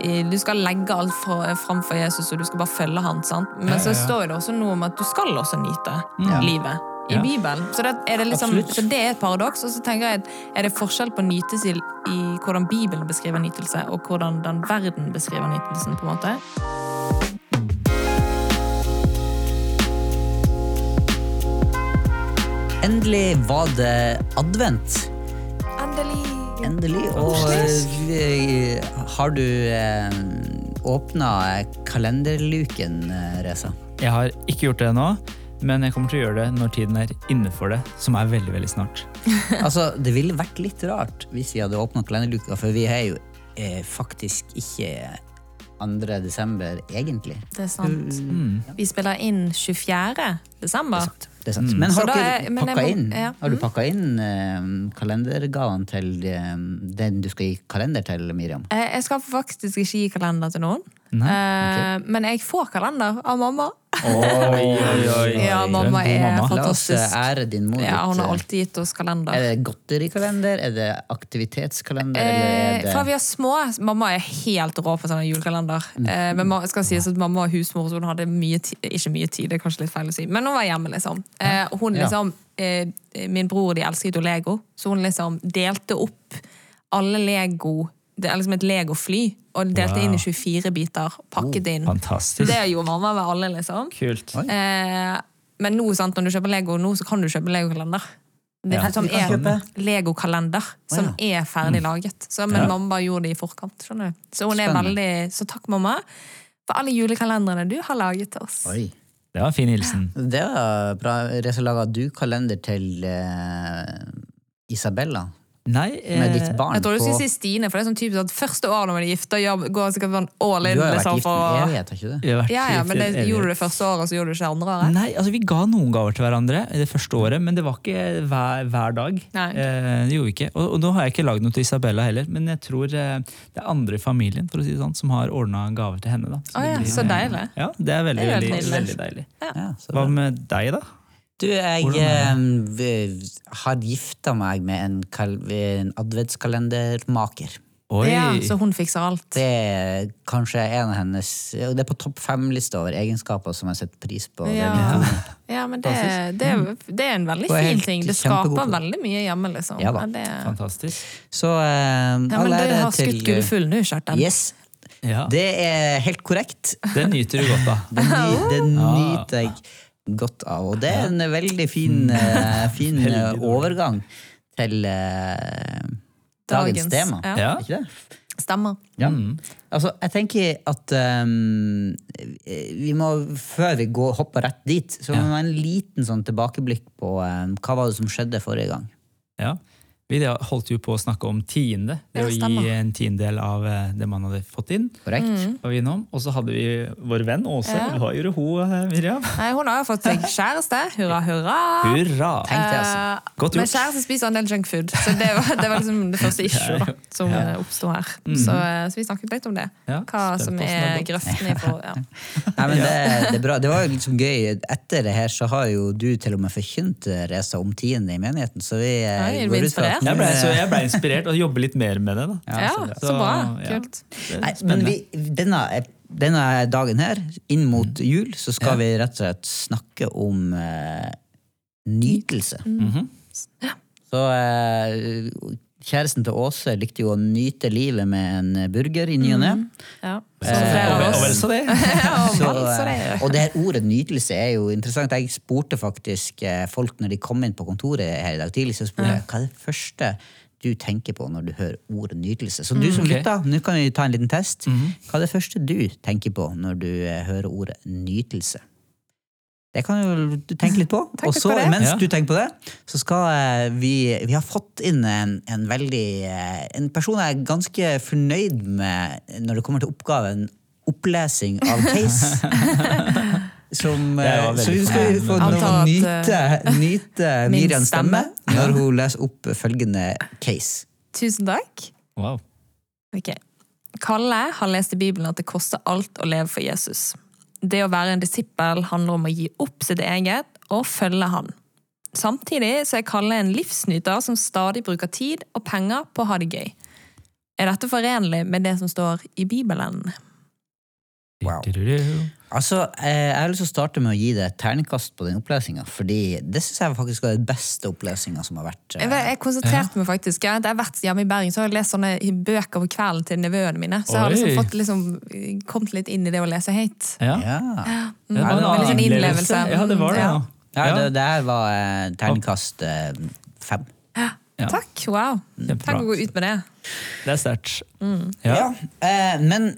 du skal legge alt fra- framfor Jesus, og du skal bare følge han, sant? Men så Ja, ja, ja. står det også noe om at du skal også nyte Ja. livet i Ja. Bibelen. Så det, er det liksom, så det er et paradoks. Og så tenker jeg at er det forskjell på nytelse i, i hvordan Bibelen beskriver nytelse, og hvordan den verden beskriver nytelsen, på en måte? Endelig var det advent. Endelig! Og eh, har du eh, åpna kalenderluken, eh, Reza? Jeg har ikke gjort det ennå, men jeg kommer til å gjøre det når tiden er inne for det, som er veldig veldig snart. Altså, Det ville vært litt rart hvis vi hadde åpna kalenderluka, for vi er jo eh, faktisk ikke 2. desember, egentlig. Det er sant. Mm. Vi spiller inn 24. desember. Det er sant. Mm. Men har, dere er- men pakka må- inn, ja. har du Mm. pakka inn eh, kalendergaven til eh, den du skal gi kalender til, Miriam? Eh, Jeg skal faktisk ikke gi kalender til noen. Nei, Eh, Men jeg får kalender av mamma. Oi, oi, oi. Ja, mamma er mamma. La oss eh, ære din mor Ja, hun har eh. alltid gitt oss kalender. Er det godterikalender? Er det aktivitetskalender? eller Eh, er det... fra vi er små Mamma er helt rå på sånne julekalender. Mm. Eh, men skal sies at mamma var husmor, så hun hadde mye tid, ikke mye tid, det er kanskje litt feil å si, men hun var hjemme, liksom. Eh, hun liksom eh, Min bror de elsket jo Lego, så hun liksom delte opp alle Lego Det er liksom et Lego-fly, og delte Wow. inn i 24 biter, pakket inn. Fantastisk. Det gjorde mamma med alle, liksom. Kult. Eh, men nå, sant, når du kjøper Lego, nå så kan du kjøpe Lego-kalender. Det Ja. som er? Lego-kalender, som er ferdig laget. Så, men Ja. mamma bare gjorde det i forkant. skjønner du. Så hun er veldig, så takk, mamma, for alle julekalenderne du har laget til oss. Oi. Det var en fin hilsen. Det var bra. Reza, laga du kalender til eh, Isabella? Nei, Med ditt eh, barn Jeg tror du skulle si Stine, for det er sånn typisk at første år når man er gift, går sikkert sånn all Du har jo vært liksom, gift for en evighet, har ikke du? ja, ja, men det, gjorde du det første året, så gjorde du ikke det andre året? Nei, altså Vi ga noen gaver til hverandre det første året, men det var ikke hver, hver dag. Nei. Eh, det gjorde vi ikke. Og, og nå har jeg ikke lagd noe til Isabella heller, men jeg tror eh, det er andre i familien for å si det sånn, som har ordna gaver til henne. da. Så, oh, ja, blir- så deilig. Ja, Det er veldig, Det er veldig, helt veldig, deilig. Ja, så Hva med deg, da? Du, jeg eh, har gifta meg med en, en adventskalendermaker. Oi! Ja, så hun fikser alt. Det er kanskje en av hennes Det er på topp fem-lista over egenskaper som jeg setter pris på. Ja, ja men det, det, er- det er en veldig er fin ting. Det skaper veldig mye hjemme, liksom. Ja da. det, Fantastisk. Så eh, ja, men du har til skutt gullfugl nå, Kjartan. Yes, Ja, det, er helt korrekt. nyter du godt av. Det, ny, Ah. nyter jeg godt av. Og det er en veldig fin, eh, fin eh, overgang til eh, dagens, Dagens, tema. ja. Ikke det? Stemmer. Ja. Mm. Altså, jeg tenker at um, vi må, før vi går, hopper rett dit, så må vi ha en liten sånn tilbakeblikk på um, hva var det som skjedde forrige gang. Ja. Vi holdt jo på å snakke om tiende. Det Ja, å gi en tiendedel av eh, det man hadde fått inn. Korrekt? Mm. Og så hadde vi vår venn Åse. Ja. Hva gjorde hun, eh, Miriam? Nei, hun har jo fått seg kjæreste. Hurra, hurra. Hurra! Tenk det, altså. Eh, Godt Men kjæreste spiser en del junkfood, så det var, det var liksom det første issue da, som Ja. oppsto her. Så, eh, så vi snakket litt om det. Ja, Hva som er grøften i for... Ja. Nei, men det, det er bra. Det var jo liksom gøy. Etter det her så har jo du til og med forkynt Reza om tiende i menigheten, så vi Nei, går ut fra Jeg ble, så jeg ble inspirert og jobber litt mer med det. da. Ja, så bra. ja. Kult. Det Nei, men vi, denne, denne dagen her, inn mot jul, så skal Ja. vi rett og slett snakke om uh, nytelse. Mhm. Så uh, kjæresten til Åse likte jo å nyte livet med en burger i ny og ne. Ja. Eh, og, vel- og vel oss. så det. Ja, og Så, og det her ordet nytelse er jo interessant. Jeg spurte faktisk eh, folk når de kom inn på kontoret her i dag tidlig, så spurte jeg hva er det første du tenker på når du hører ordet nytelse. Så du som ok. lytter, nå kan vi ta en liten test. Hva er det første du tenker på når du eh, hører ordet nytelse? Det kan du tenke litt på. Og så, mens Ja. du tenker på det, så skal eh, vi Vi har fått inn en, en veldig En person jeg er ganske fornøyd med når det kommer til oppgaven opplesing av case. Som, eh, så vi skal få nyte, nyte min Miriams stemme stemme. når hun leser opp følgende case. Tusen takk. Wow. Ok. Kalle har lest i Bibelen at det koster alt å leve for Jesus. Det å være en disippel handler om å gi opp sitt eget og følge han. Samtidig så er Kalle en livsnyter som stadig bruker tid og penger på å ha det gøy. Er dette forenlig med det som står i Bibelen? Wow. Altså, eh, Jeg har lyst til å starte med å gi deg et terningkast på den opplesinga. Fordi det syns jeg faktisk var den beste opplesinga som har vært. Jeg, eh, jeg konsentrerte meg faktisk. Jeg har vært hjemme i Bergen så har jeg lest sånne bøker på kvelden til nevøene mine. Så jeg har liksom fått liksom, kommet litt inn i det å lese høyt. Ja. Ja. Mm, Det var en med sånn innlevelse. Ja, det var det. Ja. Ja. ja, det, det her var eh, terningkast eh, fem. Ja. Takk, wow. Tenk å gå ut med det. Det er sterkt. Ja. Ja. eh, men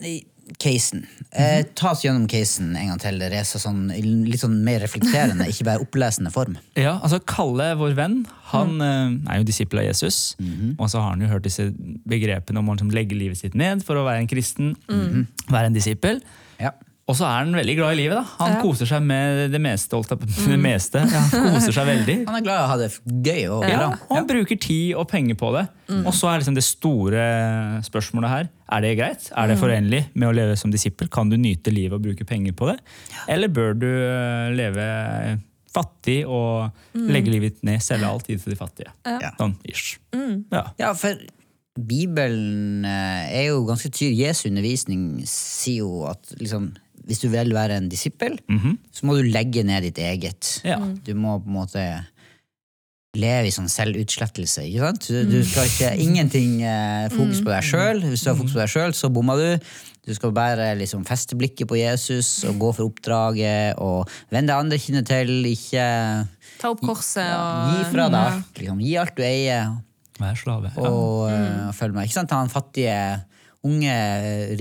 casen. Eh, ta oss gjennom casen en gang til. Reza, sånn, litt sånn mer reflekterende, ikke bare opplesende form. Ja, altså Kalle, vår venn, han mm. er jo disippel av Jesus. Og så har han jo hørt disse begrepene om å liksom legge livet sitt ned for å være en kristen. Være en disippel. Ja. Og så er han veldig glad i livet. da. Han Ja. koser seg med det meste. holdt Det meste. Ja, han koser seg veldig. Han er glad i å ha det gøy og Ja, og han bruker tid og penger på det. Og så er liksom det store spørsmålet her er det greit? Er det forenlig med å leve som disippel? Kan du nyte livet og bruke penger på det? Eller bør du eh, leve fattig og legge livet ned, selge alt, tid det til de fattige? Ja. Sånn ish. Ja. Ja, for Bibelen eh, er jo ganske tydelig. Jesu undervisning sier jo at liksom, hvis du vil være en disippel, så må du legge ned ditt eget. Ja. Du må på en måte leve i sånn selvutslettelse. ikke sant? Du, du skal ikke ingenting eh, fokus på deg sjøl. Hvis du har fokus på deg sjøl, så bommer du. Du skal bare liksom feste blikket på Jesus og gå for oppdraget og vende andre kinnet til. Ikke Ta opp korset ja, og Gi fra deg alt. Liksom. Gi alt du eier, Vær slave. Ja. og uh, følg med. Ikke sant? Han fattige, unge,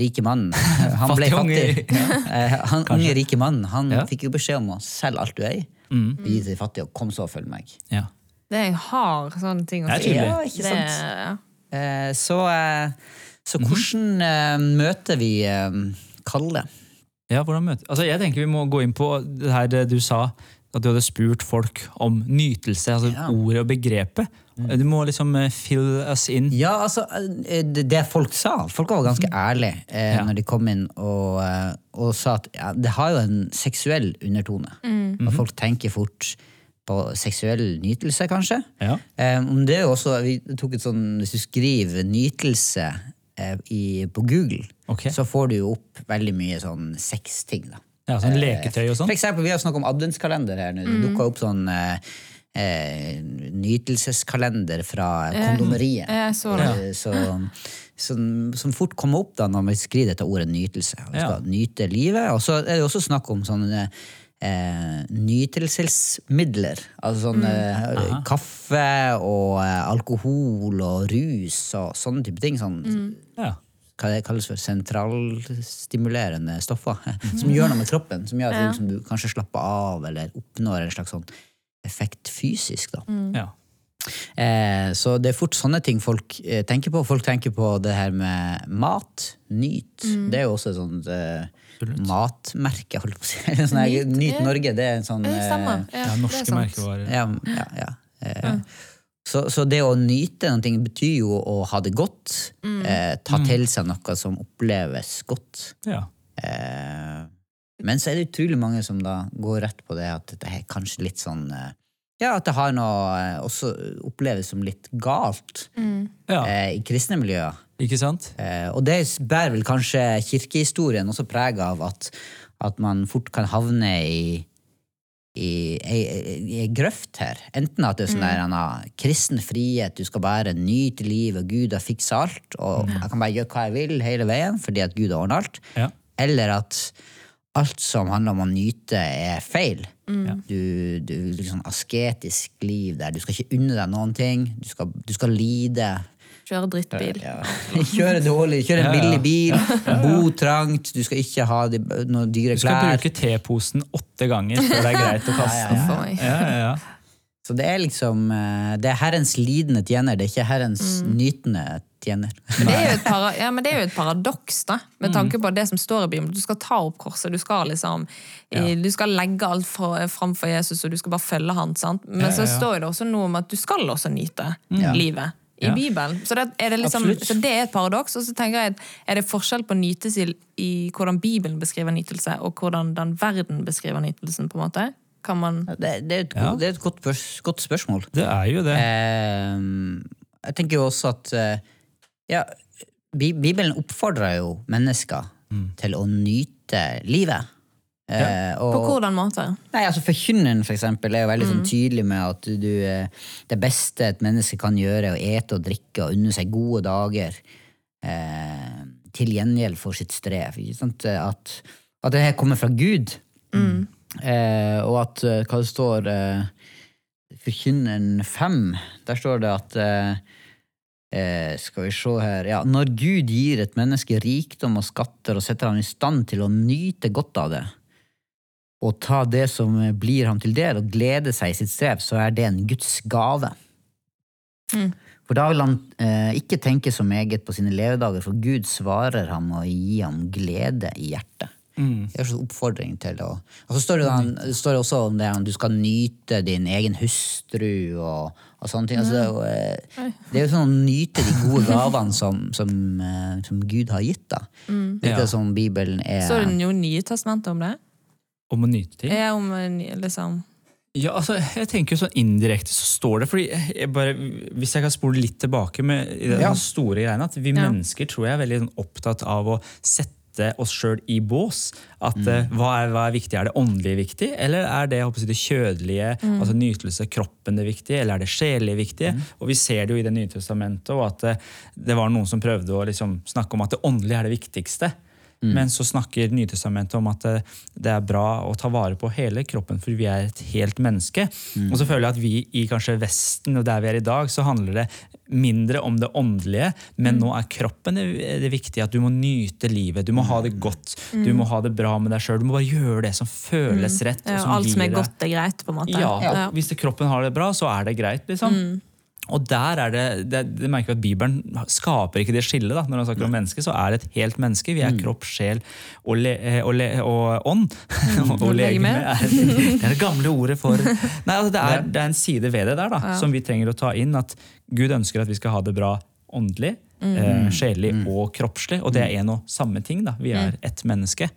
rike mannen. Han ble fattig. Eh, han unge, rike mannen han Ja. fikk jo beskjed om å selge alt du eier. Mm. Gi til de fattige, og kom så og følg meg. Ja. Det er en hard sånn ting å si. Ja, ikke Det- sant? ja. Eh, så, eh, så hvordan mm. møter vi Kalle? Ja, hvordan møter Altså, jeg tenker Vi må gå inn på det her du sa, at du hadde spurt folk om nytelse. altså Ja. Ordet og begrepet. Du må liksom eh, fill us in. Ja, altså, eh, det folk sa Folk var ganske ærlige eh, Ja. når de kom inn og, eh, og sa at ja, det har jo en seksuell undertone. Og folk tenker fort på seksuell nytelse, kanskje. Ja. Eh, om det er jo også, vi tok et sånn, Hvis du skriver 'nytelse' eh, i, på Google, okay. så får du jo opp veldig mye sånn sexting. da. Ja, sånn leketøy og sånn. For eksempel, vi har snakket om adventskalender her nå. Det dukka opp sånn eh, eh, nytelseskalender fra kondomeriet. Eh, så det. Eh, Så, som, som fort kommer opp da når vi skriver dette ordet nytelse. Vi skal Ja. nyte livet. Og så er det også snakk om sånne eh, nytelsesmidler. Altså sånn mm. kaffe og eh, alkohol og rus og sånne type ting. Sånn, Ja. hva det kalles for sentralstimulerende stoffer. Som gjør noe med kroppen. Som gjør at Ja. du, liksom, du kanskje slapper av eller oppnår en slags sånn effekt fysisk. Da. Ja. Eh, så det er fort sånne ting folk eh, tenker på. Folk tenker på det her med mat. Nyt. Det er jo også et sånt eh, matmerke, holdt på å si. Sånn Nyt, Nyt. Norge, det er en sånn Det eh. Ja, ja, norske merkevarer. ja, ja, ja. Eh, Så, så det å nyte noe betyr jo å ha det godt. Eh, ta til seg noe som oppleves godt. Ja. Eh, men så er det utrolig mange som da går rett på det at det er kanskje litt sånn eh, Ja, at det har noe eh, også oppleves som litt galt ja. eh, i kristne miljøer. Ikke sant? Eh, og det bærer vel kanskje kirkehistorien også preg av at, at man fort kan havne i i ei grøft her. Enten at det er sånn der en ah, kristen frihet, du skal bare nyte livet, og Gud har fiksa alt, og jeg kan bare gjøre hva jeg vil hele veien fordi at Gud har ordna alt. Ja. Eller at alt som handler om å nyte, er feil. Du, du liksom asketisk liv der du skal ikke unne deg noen ting. Du skal, du skal lide. Kjøre drittbil. Ja. Kjøre dårlig, kjøre en Ja, ja. billig bil, bo trangt, du skal ikke ha noen dyre klær. Du skal bruke teposen åtte ganger før det er greit å kaste den. Ja, ja, ja. Så det er liksom eh, Det er Herrens lidende tjener, det er ikke Herrens Mm. nytende tjener. Men det, para, ja, men det er jo et paradoks, da, med Mm. tanke på det som står i Bibelen. Du skal ta opp korset, du skal liksom ja. Du skal legge alt fra- framfor Jesus, og du skal bare følge han, sant? Men så står det også noe om at du skal også nyte Ja. livet i Ja. Bibelen. Så det, er det liksom, så det er et paradoks. Og så tenker jeg, at er det forskjell på nytelse i, i hvordan Bibelen beskriver nytelse, og hvordan den verden beskriver nytelsen, på en måte? Kan man Det, det, er, et, Ja. det er et godt, spørs- godt spørsmål. Det er jo det. Eh, jeg tenker jo også at eh, ja, Bibelen oppfordrer jo mennesker til å nyte livet. Eh, og, På hvordan måte? Nei, altså Forkynneren for eksempel, er jo veldig sånn tydelig med at du, eh, det beste et menneske kan gjøre, er å ete og drikke og unne seg gode dager eh, til gjengjeld for sitt strev. Ikke sant? At, at det her kommer fra Gud. Eh, og at eh, hva det står eh, Forkynneren 5, der står det at eh, eh, Skal vi se her ja, Når Gud gir et menneske rikdom og skatter og setter ham i stand til å nyte godt av det, og ta det som blir ham til del, og glede seg i sitt strev, så er det en Guds gave. Mm. For da vil han eh, ikke tenke så meget på sine levedager, for Gud svarer ham og gir ham glede i hjertet. Mm. Det er en oppfordring til å Og så står det, da- det står også om det at du skal nyte din egen hustru og, og sånne ting. Altså, det, er jo, eh, det er jo sånn å nyte de gode gavene som, som, eh, som Gud har gitt. da. Det Litt Ja. det som Bibelen er Står det noe Nye testamentet om det? Om å nyte ting? Ja, om eh, liksom Ja, altså, jeg tenker jo sånn Indirekte så står det fordi jeg bare, Hvis jeg kan spole litt tilbake med i den Ja. store greiene, at vi Ja. mennesker tror jeg er veldig sånn opptatt av å sette oss sjøl i bås. At eh, hva, er, hva er viktig? Er det åndelige viktig, eller er det, jeg det kjødelige, altså nytelse, kroppen det viktige, eller er det sjelelig viktige? Og vi ser det jo i Det nye testamentet, og at eh, det var noen som prøvde å liksom snakke om at det åndelige er det viktigste. Men så snakker Nytestamentet om at det, det er bra å ta vare på hele kroppen, for vi er et helt menneske. Og så føler jeg at vi i kanskje Vesten og der vi er i dag, så handler det mindre om det åndelige, men nå er kroppen det, det viktige. At du må nyte livet, du må ha det godt, du må ha det bra med deg sjøl. Du må bare gjøre det som føles rett. og ja, som Alt som er godt, er greit, på en måte? ja, Ja. Hvis kroppen har det bra, så er det greit. liksom. Og der er det, det, det merker vi at Bibelen skaper ikke det skillet. da, Når han snakker om menneske, så er det et helt menneske. Vi er kropp, sjel og, le, og, le, og ånd. og, Og legeme det er det gamle ordet for Nei, altså det, er, det er en side ved det der da, som vi trenger å ta inn. At Gud ønsker at vi skal ha det bra åndelig, eh, sjelelig og kroppslig. Og det er en og samme ting. da, Vi er ett menneske.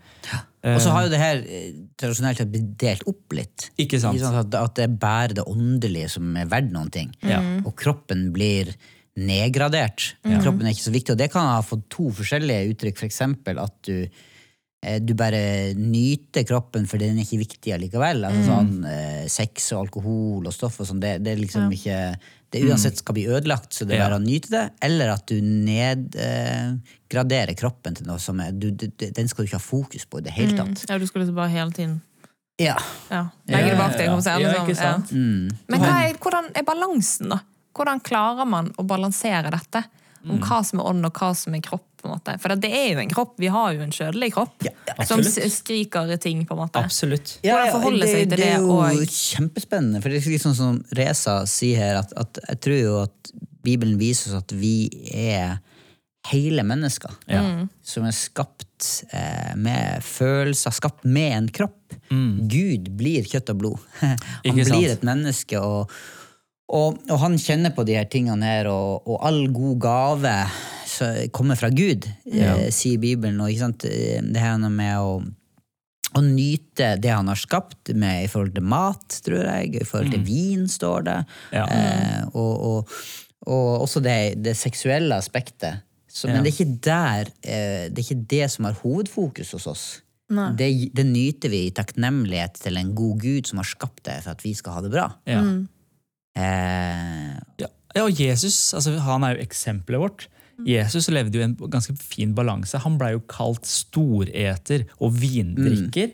Og så har jo det her eh, tradisjonelt blitt delt opp litt. Ikke sant? At, at det er bare det åndelige som er verdt noen ting. Ja. Og kroppen blir nedgradert. Kroppen er ikke så viktig. Og det kan ha fått to forskjellige uttrykk. For eksempel at du, eh, du bare nyter kroppen fordi den er ikke viktig allikevel. Altså sånn eh, Sex og alkohol og stoff og sånn, det, det er liksom ikke det uansett skal bli ødelagt, så det er bare å nyte det. Eller at du nedgraderer kroppen til noe som er du, du, Den skal du ikke ha fokus på i det hele tatt. Ja, du skulle liksom bare hele tiden Ja. ja, legge det bak deg. Ja, kan man ja, sånn, ikke sant? Ja. Men hva er, hvordan er balansen, da? Hvordan klarer man å balansere dette? Om Mm. hva som er ånd, og hva som er kropp. på en måte. For det er jo en kropp. Vi har jo en kjødelig kropp som ja, som skriker ting, på en måte. Absolutt. Ja, det, til det er jo og- kjempespennende. For det er litt sånn som Reza sier her, at, at jeg tror jo at Bibelen viser oss at vi er hele mennesker. Ja. Som er skapt eh, med følelser, skapt med en kropp. Gud blir kjøtt og blod. Han Mm. Blir et menneske. og og, og han kjenner på de her tingene her, og, og all god gave kommer fra Gud, eh, sier Bibelen. Og ikke sant, eh, det her med å, å nyte det han har skapt, med, i forhold til mat, tror jeg. I forhold til vin, står det. Ja. Eh, og, og, og også det, det seksuelle aspektet. Så, Ja. Men det er ikke der eh, Det er ikke det som har hovedfokus hos oss. Det, det nyter vi i takknemlighet til en god Gud som har skapt det for at vi skal ha det bra. Ja. Eh, Ja, ja, og Jesus altså, han er jo eksempelet vårt. Jesus levde jo en ganske fin balanse. Han blei jo kalt storeter og vindrikker.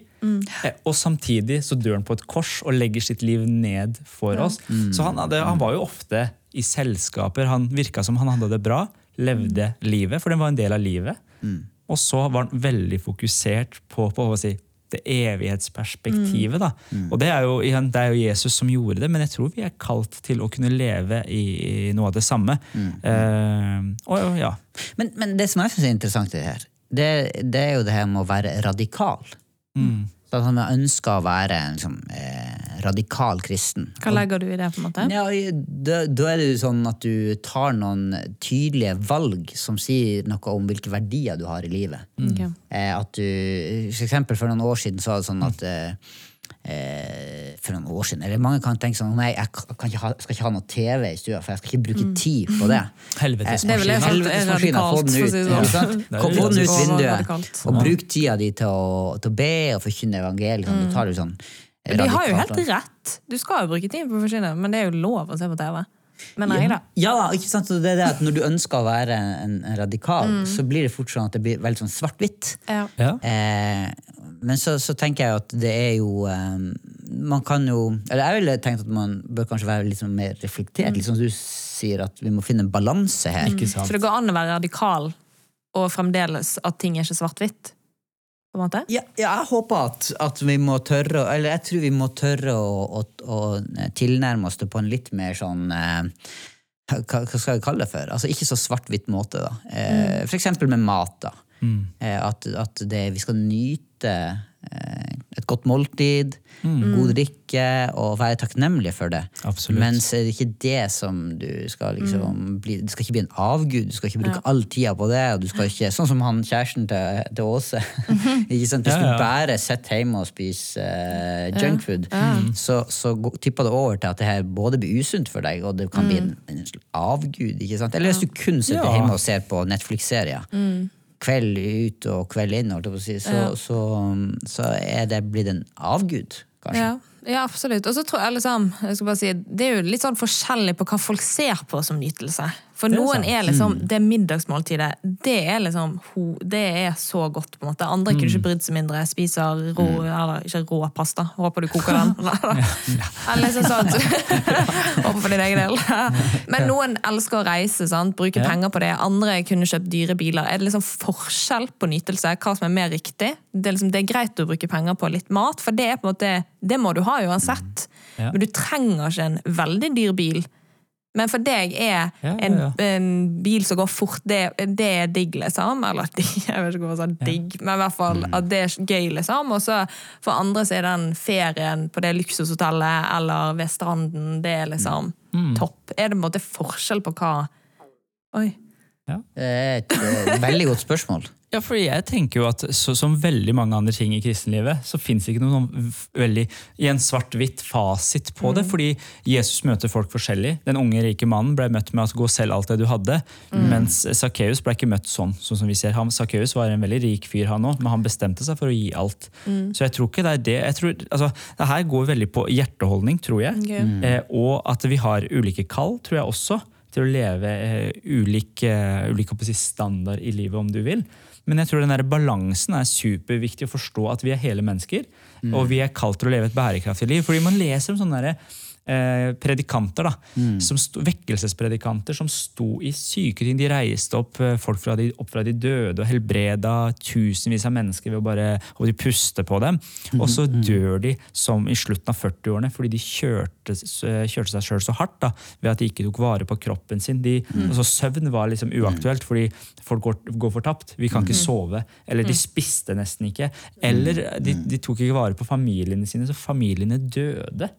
Eh, Og samtidig så dør han på et kors og legger sitt liv ned for oss. Så han, hadde, han var jo ofte i selskaper. Han virka som han hadde det bra, levde livet, for den var en del av livet. Og så var han veldig fokusert på, på å si, det evighetsperspektivet. Da. Og det er, jo, igjen, det er jo Jesus som gjorde det, men jeg tror vi er kalt til å kunne leve i, i noe av det samme. Eh, og ja, men, men det som jeg syns er interessant i det her, det, det er jo det her med å være radikal. Så at han ønska å være en liksom, eh, radikal kristen. Hva legger du i det? på en måte? Ja, da, da er det jo sånn at du tar noen tydelige valg som sier noe om hvilke verdier du har i livet. Ok. Eh, at du, for eksempel for noen år siden så var det sånn at eh, for noen år siden. Eller mange kan tenke sånn Nei, jeg ikke ha, skal ikke ha noe TV i stua, for jeg skal ikke bruke tid på det. Helvetes Det vel det maskin. som- Helvetesmaskinen, få den ut. sånn. Få den ut vinduet, og bruk tida di til å, til å be og forkynne evangeliet. sånn. Du tar det sånn radikalt. De har jo helt rett. Du skal jo bruke tid på å forkynne, men det er jo lov å se på TV. Men nei da. Ja, ikke sant? Så det er det at Når du ønsker å være en, en radikal, så blir det fort sånn at det blir veldig sånn svart-hvitt. Ja. Ja. Eh, men så, så tenker jeg at det er jo um, Man kan jo Eller jeg ville tenkt at man bør kanskje være litt sånn mer reflektert. Litt som du sier, at vi må finne en balanse her. Ikke sant? Så det går an å være radikal, og fremdeles at ting er ikke svart-hvitt? På en måte? Ja, ja, jeg håper at, at vi må tørre Eller jeg tror vi må tørre å, å, å tilnærme oss det på en litt mer sånn eh, hva, hva skal jeg kalle det for? Altså Ikke så svart-hvitt måte. da. Eh, For eksempel med mat. da. Eh, at at det, vi skal nyte eh, et godt måltid, god drikke, og være takknemlige for det. Absolutt. Men så er det ikke det som du skal liksom bli Det skal ikke bli en avgud. Du skal ikke bruke all tida på det. og du skal ikke, Sånn som han kjæresten til, til Åse. ikke sant? Hvis Ja, ja. du bare sitte hjemme og spiser uh, junkfood, så, så gå- tipper det over til at det her både blir usunt for deg, og det kan bli en, en avgud. ikke sant? Eller hvis du kun sitter Ja. hjemme og ser på Netflix-serier. Kveld ut og kveld inn, så, så, så er det blitt en avgud, kanskje. Ja, ja absolutt. Og så tror jeg liksom, jeg skal bare si, Det er jo litt sånn forskjellig på hva folk ser på som nytelse. For noen sant. er liksom, det middagsmåltidet, det er liksom Det er så godt, på en måte. Andre kunne ikke brydd seg mindre. Spiser rå, eller ikke rå pasta. Håper du koker den. Eller liksom sånn. Håper for din egen del. Men noen elsker å reise, sant? bruke penger på det. Andre kunne kjøpt dyre biler. Er det liksom forskjell på nytelse? Hva som er mer riktig? Det er, liksom, det er greit å bruke penger på litt mat, for det er på en måte Det må du ha uansett. Men du trenger ikke en veldig dyr bil. Men for deg er Ja, ja, en, ja. en bil som går fort, det, det er digg, liksom. Eller digg, jeg vet ikke hva man sa digg, men i hvert fall Mm. at det er gøy, liksom. Og så for andre så er den ferien på det luksushotellet eller ved stranden, det er liksom Mm. topp. Er det på en måte forskjell på hva Oi. Det er et eh, veldig godt spørsmål. Ja, for jeg tenker jo at så, Som veldig mange andre ting i kristenlivet, så fins det ikke noen sånn veldig i en svart-hvitt fasit på det. Fordi Jesus møter folk forskjellig. Den unge, rike mannen ble møtt med at 'gå selv alt det du hadde'. Mens Sakkeus ble ikke møtt sånn. sånn som vi ser. Han, Sakkeus var en veldig rik fyr, han òg, men han bestemte seg for å gi alt. Så jeg tror ikke det er det. Jeg tror, altså, det her går veldig på hjerteholdning, tror jeg. Ok. Eh, og at vi har ulike kall, tror jeg også, til å leve eh, ulik, eh, ulik standard i livet, om du vil. Men jeg tror den der balansen er superviktig å forstå at vi er hele mennesker. Og vi er kalt til å leve et bærekraftig liv. Fordi man leser om sånne der, eh, predikanter, da, som sto, vekkelsespredikanter som sto i syke ting. De reiste opp eh, folk fra de, opp fra de døde og helbreda tusenvis av mennesker ved å bare og de puste på dem. Og så dør de som i slutten av 40-årene fordi de kjørte, kjørte seg sjøl så hardt da, ved at de ikke tok vare på kroppen sin. De, altså Søvn var liksom uaktuelt fordi folk går, går fortapt. Vi kan ikke sove. Eller de spiste nesten ikke. Eller de, de tok ikke vare på familiene sine, så familiene døde.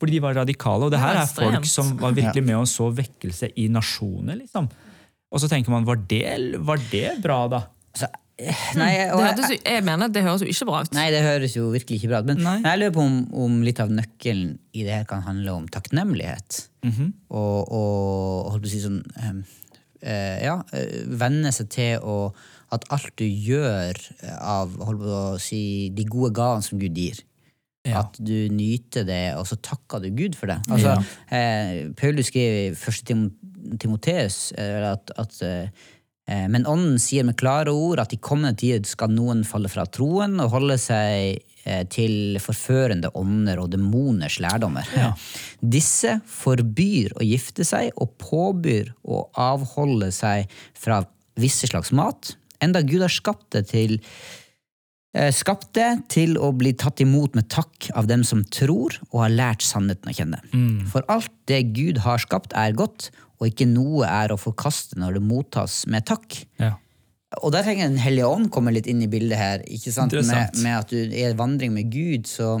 Fordi de var radikale. Og det her er folk som var virkelig med og så vekkelse i nasjoner. liksom. Og så tenker man, var det, var det bra, da? Så, eh, nei, og jeg, jeg mener det høres jo ikke bra ut. nei, det høres jo virkelig ikke bra ut. Men Nei. jeg lurer på om, om litt av nøkkelen i det her kan handle om takknemlighet. Og, og holdt på å si sånn eh, Ja, eh, venne seg til å At alt du gjør av holdt på å si, de gode gavene som Gud gir, Ja. At du nyter det, og så takker du Gud for det. Altså, eh, Paulus skriver i 1. Tim Timoteus eh, at, at eh, men ånden sier med klare ord at i kommende tid skal noen falle fra troen og holde seg eh, til forførende ånder og demoners lærdommer. Disse forbyr å gifte seg og påbyr å avholde seg fra visse slags mat, enda Gud har skapt det til eh, Skapt det til å bli tatt imot med takk av dem som tror og har lært sannheten å kjenne. For alt det Gud har skapt, er godt, og ikke noe er å forkaste når det mottas med takk. Ja. Og der trenger Den hellige ånd komme litt inn i bildet her. ikke sant? Med, med at du er i vandring med Gud, så,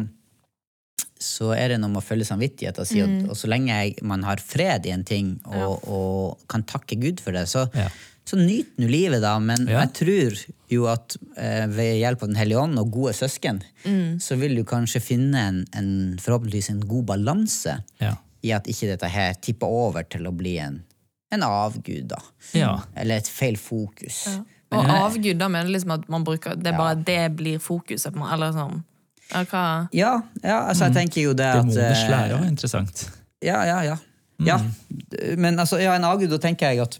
så er det noe med å følge samvittighet. Og, si at, og så lenge jeg, man har fred i en ting og, og kan takke Gud for det, så, Ja. Så nyt nå livet, da. Men Ja. jeg tror jo at eh, ved hjelp av Den hellige ånd og gode søsken, så vil du kanskje finne en, en forhåpentligvis en god balanse Ja. i at ikke dette her tipper over til å bli en, en avgud, da. Ja. Eller et feil fokus. Og avgud, da mener du liksom at man bruker Det er bare det blir fokuset på Eller sånn ja. Ja, ja altså jeg tenker jo det at Det eh, lære var interessant. Ja, ja, ja. ja. Men altså, ja, en avgud, da tenker jeg at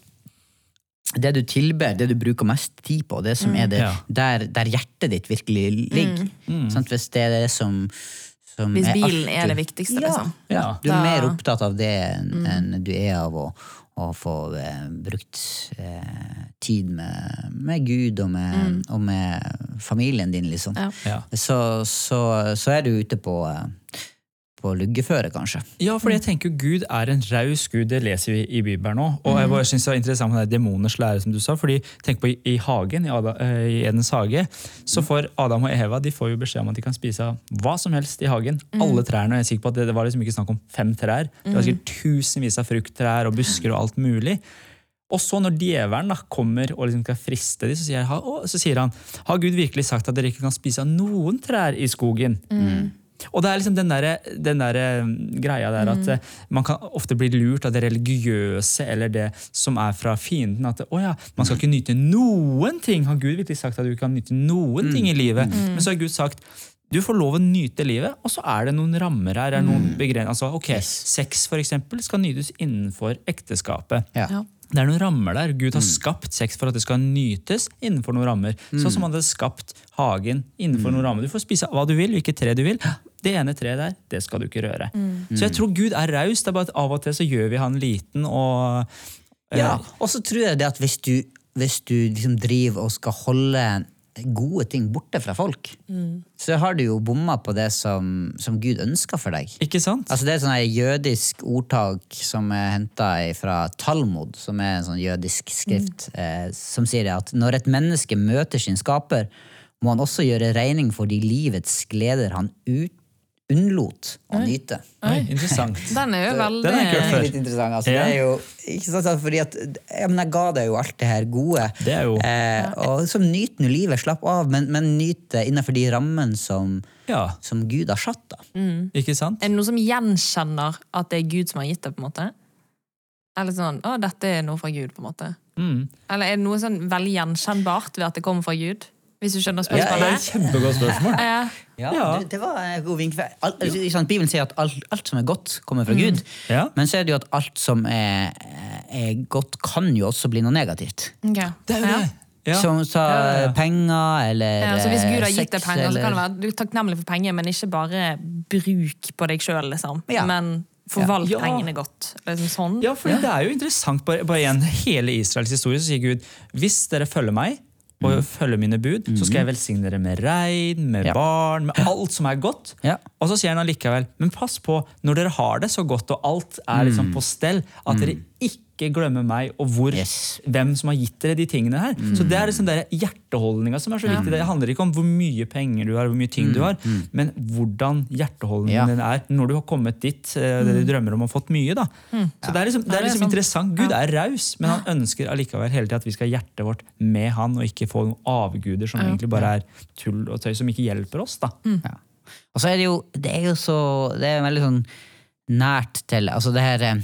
det du tilber, det du bruker mest tid på, det som er det, Ja. der, der hjertet ditt virkelig ligger. Sant? Hvis det er det som, som Hvis er bilen alt er det viktigste, ja, liksom. Ja. Du er Da- mer opptatt av det enn enn du er av å, å få eh, brukt eh, tid med, med Gud og med, og med familien din, liksom. Ja. Ja. Så, så, så er du ute på, eh, på luggeføre, kanskje. Ja, for jeg tenker Gud er en raus Gud, det leser vi i Bibelen nå. Og jeg bare synes det var interessant med demoners lære, som du sa. fordi tenk på i, hagen, i, Ada, eh, i Edens hage, så får Adam og Eva de får jo beskjed om at de kan spise hva som helst i hagen. Alle trærne. og jeg er sikker på at det, det var liksom ikke snakk om fem trær. Det var sikkert tusenvis av frukttrær og busker og alt mulig. Og så når djevelen da kommer og liksom skal friste dem, så sier, han, har Gud virkelig sagt at dere ikke kan spise noen trær i skogen? Og det er liksom den der, den der eh, greia der at eh, man kan ofte bli lurt av det religiøse eller det som er fra fienden. At oh ja, man skal ikke nyte noen ting. Har Gud virkelig sagt at du kan nyte noen ting i livet? Men så har Gud sagt du får lov å nyte livet, og så er det noen rammer her. Er noen begren- altså, ok, Sex for eksempel, skal nytes innenfor ekteskapet. Ja. Det er noen rammer der. Gud har skapt sex for at det skal nytes innenfor noen rammer. Sånn som han hadde skapt hagen innenfor noen rammer. Du får spise hva du vil, hvilket tre du vil. Det ene treet der, det skal du ikke røre. Så jeg tror Gud er raus. Det er bare at av og til så gjør vi han liten og eh, Ja, og så tror jeg det at hvis du, hvis du liksom driver og skal holde gode ting borte fra folk, så har du jo bomma på det som, som Gud ønsker for deg. Ikke sant? Altså Det er et sånn her jødisk ordtak som er henta fra Talmud, som er en sånn jødisk skrift, eh, som sier at når et menneske møter sin skaper, må han også gjøre regning for de livets gleder han ut, unnlot å nyte. Oi, interessant. Den er jo veldig Den er er litt interessant. Altså, Ja. det er jo, ikke sant, fordi at, ja, men Jeg ga deg jo alt det her gode. Det er jo Eh, og så Nyt nå livet, slapp av, men, men nyt det innenfor de rammene som, Ja, som Gud har satt. da. ikke sant? Er det noen som gjenkjenner at det er Gud som har gitt det? på en måte? Eller sånn 'Å, dette er noe fra Gud', på en måte? Mm. Eller er det noe sånn veldig gjenkjennbart ved at det kommer fra Gud? Hvis du skjønner Det er spørsmålet? et kjempegodt spørsmål. Ja. Ja, Ja. Det, det var en god vink. Alt, ikke Bibelen sier at alt, alt som er godt, kommer fra Gud. Ja. Men så er det jo at alt som er, er godt, kan jo også bli noe negativt. Ok. Det er jo Ja. det. Ja. Som sa Ja, ja. penger eller Ja, så hvis Gud har eh, gitt deg penger, penger, så kan det være du er takknemlig for penger, men ikke bare bruk på deg sjøl, liksom. Ja. Men forvalt Ja. pengene godt. Liksom sånn. Ja, for det er jo interessant. Bare, bare igjen, hele Israels historie så sier Gud hvis dere følger meg og følger mine bud, så skal jeg velsigne dere med regn, med Ja. barn, med alt som er godt. Ja. Og så sier han allikevel, men pass på, når dere har det så godt og alt er liksom på stell, at dere ikke glemmer meg og hvor, Yes. hvem som har gitt dere de tingene her. Så det er liksom der hjerteholdninga som er så viktig. Det handler ikke om hvor mye penger du har, hvor mye ting du har, men hvordan hjerteholdningen Ja. din er når du har kommet dit eh, du drømmer om å ha fått mye. da. Så det er liksom, det Ja, er det er liksom interessant. Gud er raus, men han ønsker allikevel hele tiden at vi skal ha hjertet vårt med han, og ikke få noen avguder som egentlig bare er tull og tøy, som ikke hjelper oss. da. Ja. Og så er det jo, det er jo så Det er veldig sånn nært til Altså det her eh,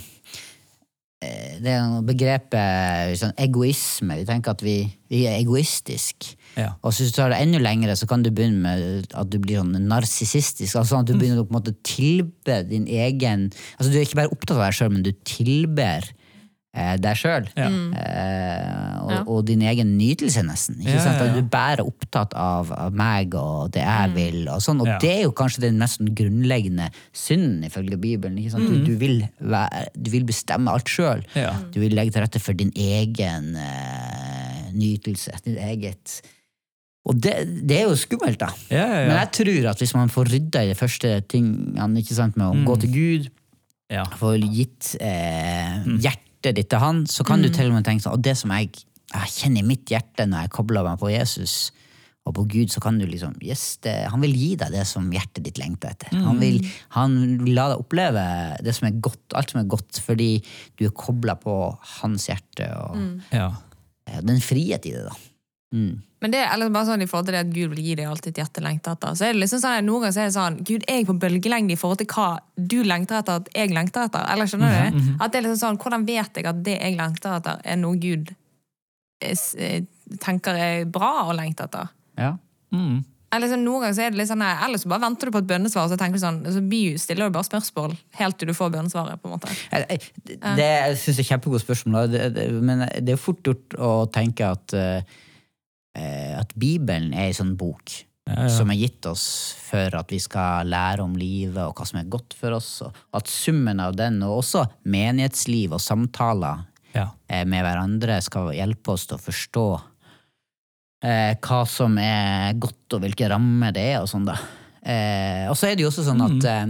Det er noe begrepet sånn egoisme. Vi tenker at vi, vi er egoistiske. Ja. Og hvis du tar det enda lengre, så kan du begynne med at du blir sånn narsissistisk. Altså sånn at du begynner å på en måte tilbe din egen Altså Du er ikke bare opptatt av deg sjøl, men du tilber eh, deg sjøl. Ja. Eh, og, Ja. og din egen nytelse, nesten. Ikke Ja, sant? ja, ja. At du er bare opptatt av, av meg og det jeg vil. Og sånn. Og Ja. det er jo kanskje den mest grunnleggende synden ifølge Bibelen. Ikke sant? Du, du, vil være, du vil bestemme alt sjøl. Ja. Du vil legge til rette for din egen eh, nytelse. Ditt eget Og det, det er jo skummelt, da. Ja, ja, Men jeg tror at hvis man får rydda i de første tingene ikke sant, med å Mm. gå til Gud, ja. få gitt eh, Mm. Hjertet ditt til han, så kan du til og med tenke sånn Og det som jeg, jeg kjenner i mitt hjerte når jeg kobler meg på Jesus og på Gud, så kan du liksom yes, det, Han vil gi deg det som hjertet ditt lengter etter. Mm. Han, vil, han vil la deg oppleve det som er godt, alt som er godt, fordi du er kobla på hans hjerte. Og, ja. eh, den frihet i det, da. Mm. Men det er eller bare sånn i forhold til det at Gud vil gi deg alt ditt hjerte lengter etter. Så er det liksom sånn, Noen ganger så er det sånn Gud, er jeg på bølgelengde i forhold til hva du lengter etter at jeg lengter etter? Eller skjønner du? Mhm, At det er liksom sånn, Hvordan vet jeg at det jeg lengter etter, er noe Gud eh, tenker er bra å lengte etter? Ja. Mm. Eller så Noen ganger så er det litt sånn Eller så bare venter du på et bønnesvar, og så tenker du sånn, så stiller du bare spørsmål helt til du får bønnesvaret. på en måte. Jeg- Det syns jeg er kjempegodt spørsmål, det, det, men det er fort gjort å tenke at, eh, at Bibelen er ei sånn bok Ja, ja. som er gitt oss for at vi skal lære om livet og hva som er godt for oss, og at summen av den, og også menighetsliv og samtaler Ja. eh, med hverandre, skal hjelpe oss til å forstå eh, hva som er godt, og hvilke rammer det er, og sånn, da. Eh, og så er det jo også sånn at eh,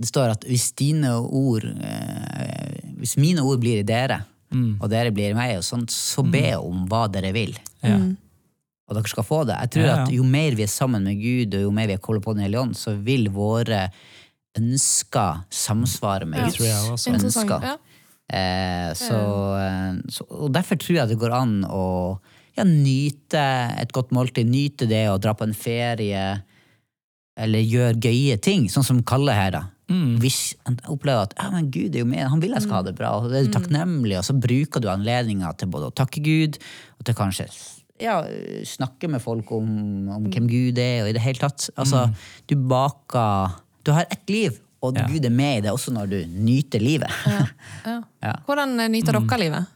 det står at hvis dine ord eh, Hvis mine ord blir i dere, Mm. og dere blir med, og sånn, så be om hva dere vil. Ja. Og dere skal få det. Jeg tror Ja, ja. at Jo mer vi er sammen med Gud, og jo mer vi er koblet på Den hellige ånd, så vil våre ønsker samsvare med Guds ønsker. Ja. Eh, så, eh, så, og derfor tror jeg det går an å ja, nyte et godt måltid, nyte det å dra på en ferie, eller gjøre gøye ting, sånn som Kalle her, da. Mm. Hvis en opplever at ja, men Gud er jo med, han vil jeg skal ha det bra, og det er takknemlig, og så bruker du anledninga til både å takke Gud, og til kanskje ja, snakke med folk om, om hvem Gud er, og i det hele tatt. Altså, du baker Du har ett liv, og Ja. Gud er med i det også når du nyter livet. Ja. Ja. Hvordan nyter Mm. dere livet?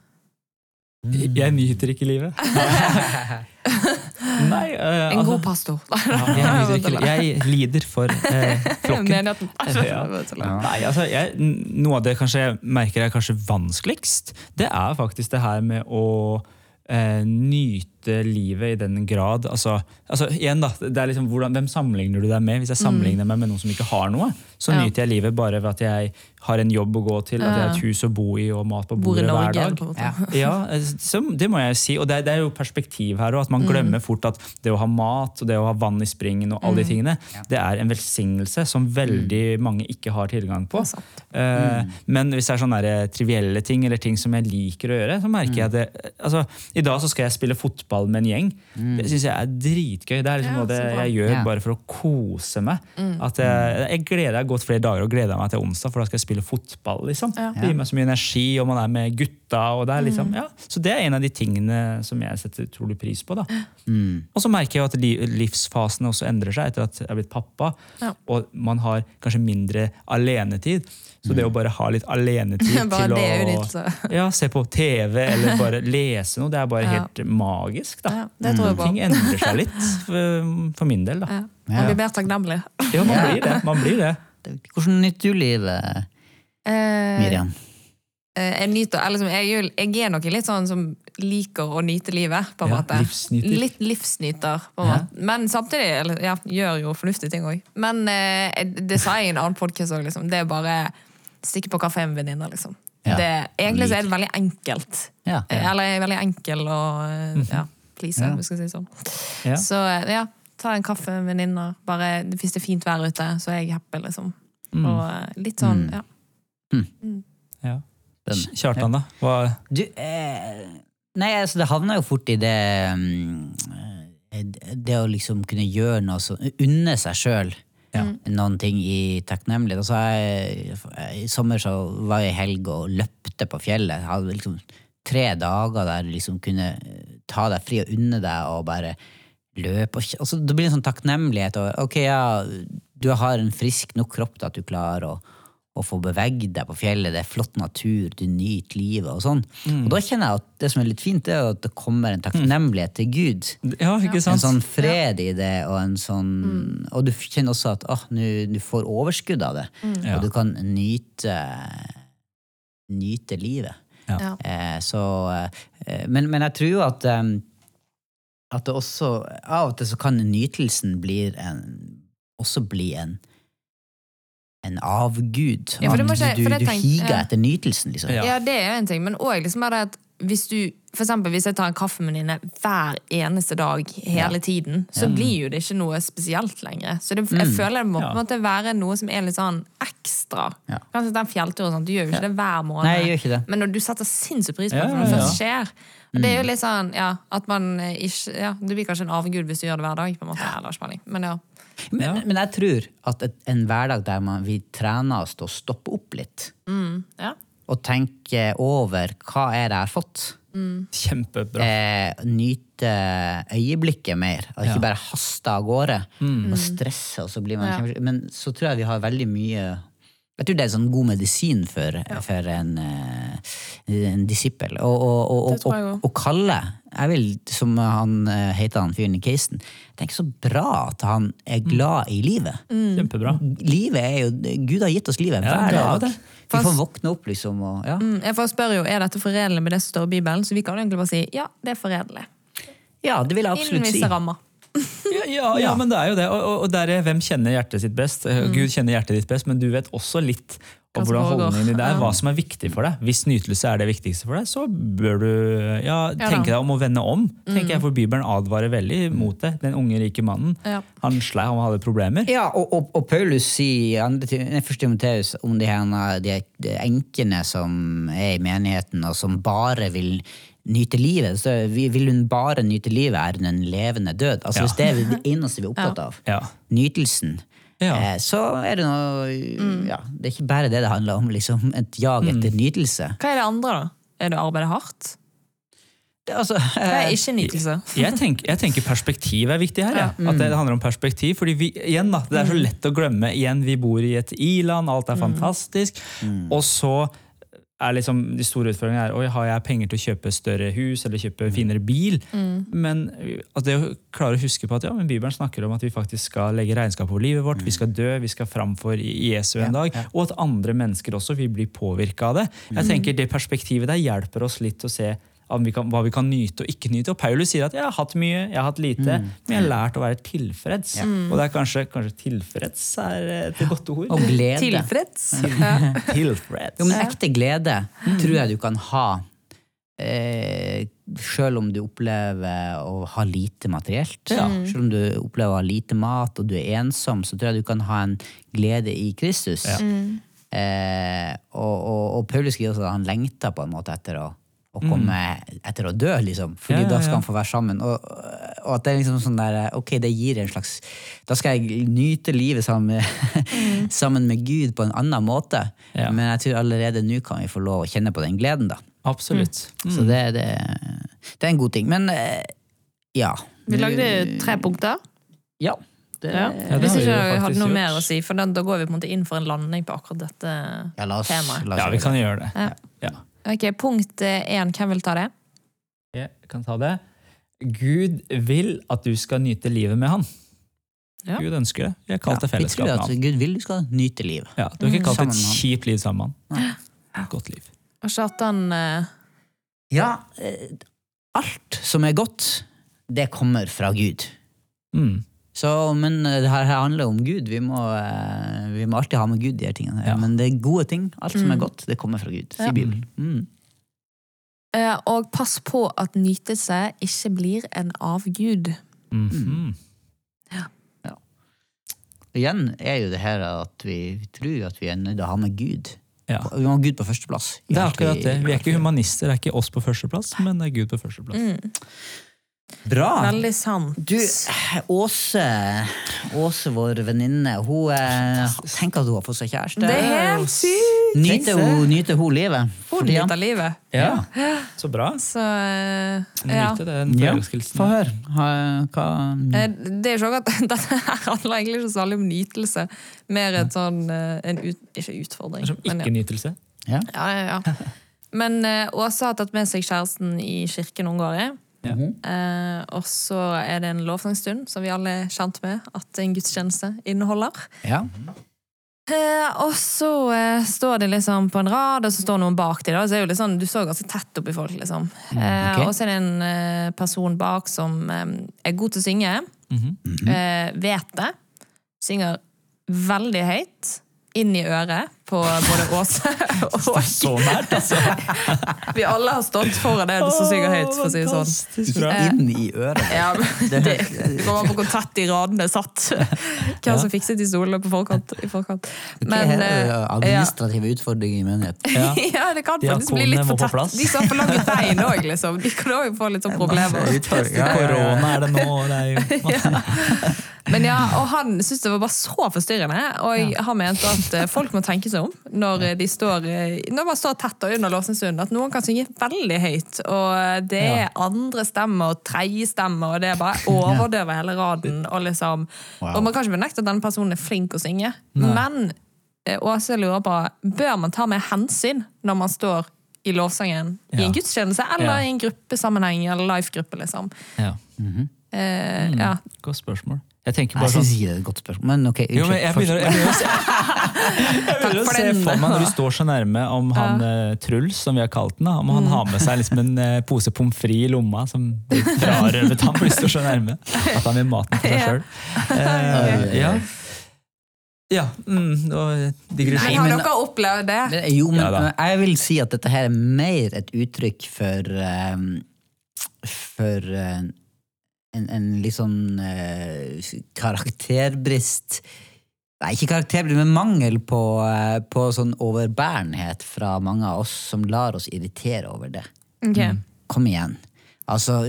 Jeg nyter ikke livet. Nei, uh, En altså, god pastor. jeg, nyter ikke, livet. jeg lider for uh, flokken. Ja. Nei, altså, jeg, noe av det kanskje jeg merker er kanskje vanskeligst, det er faktisk det her med å uh, nyte livet i den grad altså, altså igjen da, det er liksom hvordan, Hvem sammenligner du deg med? Hvis jeg sammenligner meg med noen som ikke har noe, så Mm. Ja. nyter jeg livet bare ved at jeg har en jobb å gå til, at jeg har et hus å bo i og mat på bordet Norge, hver dag. Ja. Ja, så det må jeg si. Og det er, det er jo perspektiv her òg. At man glemmer fort at det å ha mat og det å ha vann i springen og alle de tingene, det er en velsignelse som veldig mange ikke har tilgang på. Eh, Men hvis det er sånne trivielle ting eller ting som jeg liker å gjøre, så merker jeg at det, altså, I dag så skal jeg spille fotball med en gjeng. Det syns jeg er dritgøy. Det er liksom Ja, noe det jeg gjør bare for å kose meg. At jeg, jeg gleder meg gått flere dager og gleder meg til onsdag, for da skal jeg spille fotball. liksom. Ja. Det gir meg så mye energi, og man er med gutta. og det er liksom, ja. Så det er en av de tingene som jeg setter utrolig pris på. da. Mm. Og så merker jeg at livsfasene også endrer seg etter at jeg er blitt pappa. Ja. Og man har kanskje mindre alenetid. Så det å bare ha litt alenetid til det jo å litt, ja, se på TV eller bare lese noe, det er bare Ja. helt magisk. da. Ja, det tror jeg på. Ting endrer seg litt for, for min del. da. Ja. Man blir mer takknemlig. Ja, man blir det. man blir det. Hvordan nyter du livet, Eh, Miriam? eh, jeg nyter, eller liksom, jeg, jeg er nok litt sånn som liker å nyte livet, på en Ja, måte. livsnyter. Litt livsnyter, på en Ja. måte. Men samtidig eller, ja, gjør jo fornuftige ting òg. Men eh, det sa jeg i en annen podkast òg, liksom. Det er bare stikke på kafé med venninner, liksom. Ja. Det, egentlig så er det veldig enkelt. Ja. ja. Eller veldig enkel å eh, ja, please, Ja. om vi skal si sånn. Ja. Så eh, ja, ta en kaffe med venninner. Hvis det er fint vær ute, så er jeg happy, liksom. Mm. Og eh, litt sånn, Mm. Ja. Ja. Kjartan, da? Hva, Du, eh, nei, altså det havner jo fort i det mm, eh, Det å liksom kunne gjøre noe sånn Unne seg sjøl noen ting i takknemlighet. Altså, jeg, I sommer så var jeg i helg og løpte på fjellet. Jeg hadde liksom tre dager der du liksom kunne ta deg fri og unne deg og bare løpe. Og, altså, det blir en sånn takknemlighet. Og, ok, ja, du har en frisk nok kropp til at du klarer å å få bevege deg på fjellet, det er flott natur, du nyter livet og sånn. Og da kjenner jeg at det som er litt fint, det er at det kommer en takknemlighet til Gud. ja, ikke sant? En sånn fred i det, og en sånn Og du kjenner også at ah, nå du får overskudd av det. mm. Og du kan nyte nyte livet. Ja. Ja. Eh, så eh, men, men jeg tror jo at eh, at det også Av og til så kan nytelsen bli en, også bli en en avgud. Ja, for det må At ikke- du, du higer etter nytelsen, liksom. Ja. Ja, det er jo en ting, men òg liksom er det at hvis du for eksempel, hvis jeg tar en kaffe med dine hver eneste dag hele tiden, så blir jo det ikke noe spesielt lenger. Så det, jeg føler det må på en måte være noe som er litt sånn ekstra. Ja. Kanskje den fjellturen, sånn, du gjør jo ikke det hver måned. Nei, jeg gjør ikke det. Men når du setter sinnssykt pris på Ja, det når det først skjer, Det er jo litt sånn, ja, at man eh, ikke Ja, du blir kanskje en avgud hvis du gjør det hver dag, på en måte. Eller. Men ja. Men, men jeg tror at et, en hverdag der man, vi trener oss til å stoppe opp litt, ja. og tenke over hva er det jeg har fått, Kjempebra. eh, nyte øyeblikket mer, og ikke bare haste av gårde og stresse, og så blir man Ja. kjempe... Men så tror jeg vi har veldig mye jeg tror det er sånn god medisin for, for en, eh, en disippel. Og, og, og, og, Kalle, jeg vil, som han eh, heter han fyren i casen, tenker så bra at han er glad i livet. Mm. Kjempebra. Livet er jo, Gud har gitt oss livet Ja, hver er dag. det. Vi får våkne opp, liksom. Og, ja. Mm, Jeg får spørre jo, Er dette forenlig med det som står i Bibelen? Så vi kan egentlig bare si ja, det er forenlig. ja, det vil jeg Innen absolutt si. visse rammer. Ja, ja, ja, men det er jo det. Og, og, og der er hvem kjenner hjertet sitt best? Mm. Gud kjenner hjertet ditt best, men du vet også litt om hvordan holdningen din er, hva som er viktig for deg. Hvis nytelse er det viktigste for deg, så bør du ja, tenke deg om å vende om. tenker jeg, For Bibelen advarer veldig mot det. Den unge, rike mannen. Ja. Han slei, han hadde problemer. Ja, og, og, og Paulus sier i første Timoteus om de, her, de, de enkene som er i menigheten, og som bare vil nyte livet. Så vil hun bare nyte livet, er hun en levende død. Altså Ja. Hvis det er det eneste vi er opptatt av, Ja. nytelsen, Ja. eh, så er det noe ja, Det er ikke bare det det handler om, liksom. Et jag etter nytelse. Hva er det andre, da? Er det å arbeide hardt? Det, altså, eh, er ikke nytelse? Jeg tenker, jeg tenker perspektiv er viktig her. Ja. At det handler om perspektiv. fordi vi, igjen da, Det er så lett å glemme. Igjen, Vi bor i et i-land, alt er fantastisk. Og så er liksom de store utfordringene er, oi, har jeg penger til å kjøpe større hus eller kjøpe finere bil. Men at det å klare å huske på at ja, men Bibelen snakker om at vi faktisk skal legge regnskap over livet vårt, vi skal dø, vi skal framfor Jesu en dag, og at andre mennesker også vil bli påvirka av det. Jeg tenker Det perspektivet der hjelper oss litt å se vi kan, hva vi kan nyte og ikke nyte. Og Paulus sier at jeg har hatt mye, jeg har hatt lite, men jeg har lært å være tilfreds. Og det er kanskje, kanskje tilfreds er et godt ord. og glede. Tilfreds? Ja. Tilfreds. Jo, men ekte glede tror jeg du kan ha eh, selv om du opplever å ha lite materielt. Ja. Selv om du opplever å ha lite mat og du er ensom, så tror jeg du kan ha en glede i Kristus. Ja. Eh, og, og, og Paulus skriver også at han lengter på en måte etter å, å komme etter å dø, liksom. Fordi Ja, ja, da skal han få være sammen. Og, og at det er liksom sånn der Ok, det gir en slags Da skal jeg nyte livet sammen med, sammen med Gud på en annen måte. Ja. Men jeg tror allerede nå kan vi få lov å kjenne på den gleden, da. Absolutt. Så det, det, det er en god ting. Men eh, ja. Vi lagde tre punkter. Ja. Det, Ja. Ja, det Hvis ikke jeg hadde noe gjort. mer å si, for da, da går vi på en måte inn for en landing på akkurat dette ja, la oss, temaet. la oss Ja, vi kan gjøre det. Ja. Ok, Punkt én, hvem vil ta det? Jeg kan ta det. Gud vil at du skal nyte livet med han. Ja. Gud ønsker det. Vi har kalt det Ja, vi tror fellesskap med at han. Gud vil du skal nyte livet. Ja, du har ikke kalt det et kjipt liv sammen med han. Et Godt liv. Og Satan uh... Ja, eh, alt som er godt, det kommer fra Gud. Mm. Så, men eh, det her, handler om Gud. Vi må, eh, vi må alltid ha med Gud. de her tingene. Ja. Men det er gode ting. Alt som Mm. er godt, det kommer fra Gud, sier Ja. Bibelen. Mm. eh, Og pass på at nytelse ikke blir en avgud. Mhm. Igjen er jo det her at vi tror at vi er nødt til å ha med Gud. Ja. Vi må ha Gud på førsteplass. Det er akkurat det. Vi er ikke humanister, det er ikke oss på førsteplass, men det er Gud på førsteplass. Mm. Bra! Veldig sant. Du, Åse, Åse vår venninne, hun eh, tenker at hun har fått seg kjæreste. Det er helt sykt! Nyter hun, nyter hun livet? Hun nyter livet. Ja, så bra. Så uh, ja. Nyter den Ja, forelskelsen. få høre. Ha- Hva Eh, Det er jo sånn at Dette handler egentlig ikke så veldig om nytelse. Mer et sånn en ut, Ikke utfordring, Som ikke-nytelse. ja. Ja, ja, ja. Men uh, Åse har tatt med seg kjæresten i kirken noen ganger. Ja. Eh, og så er det en lovsangsstund, som vi alle er kjent med at en gudstjeneste inneholder. ja. Eh, og så eh, står de liksom på en rad, og så står noen bak dem. Da. Så er jo litt sånn, du står ganske tett oppi folk. liksom. Eh. Og så er det en eh, person bak som eh, er god til å synge. Mhm. eh, vet det. Synger veldig høyt. inn i øret på både Åse og Så nært, altså! Vi alle har stått foran det som synger høyt, for å si det sånn. Bra. inn i øret. Ja, det, det an på hvor tett i radene satt. Hvem som fikset de stolene på forkant. I forkant. Men, er eh, ja. administrative utfordringer i menigheten. Ja. det kan faktisk bli litt for tett. De som har for lange bein òg, liksom. De kan òg få litt sånn problemer. Korona er det nå. Det er jo Men ja, og han syntes det var bare så forstyrrende, og han mente at eh, folk må tenke seg om når de står eh, Når man står tett og under låsestund, at noen kan synge veldig høyt, og det er andre stemmer og tredje stemmer, og det er bare overdøver hele raden, og liksom Wow. Og man kan ikke benekte at denne personen er flink å synge, men eh, Åse lurer på bør man ta med hensyn når man står i lovsangen i en gudstjeneste eller Ja. i en gruppesammenheng eller life-gruppe. liksom. ja. Eh, ja. Godt spørsmål. Jeg tenker Jeg bare sånn syns ikke det er et godt spørsmål, men ok. jo, men jeg begynner, jeg begynner å se, jeg begynner å for se den. for meg når du står så nærme om han eh, Truls, som vi har kalt den. Om han har med seg liksom en eh, pose pommes frites i lomma som frarøvet ham for du står så nærme. At han vil maten for seg Ja. Uh, ja. ja. Mm, og digresjon. har dere opplevd det? Jo, men Ja jeg vil si at dette her er mer et uttrykk for um, For eh, en, en litt sånn eh, karakterbrist Nei, ikke karakterbrist, men mangel på, eh, på sånn overbærenhet fra mange av oss som lar oss irritere over det. Ok. Kom igjen. Altså,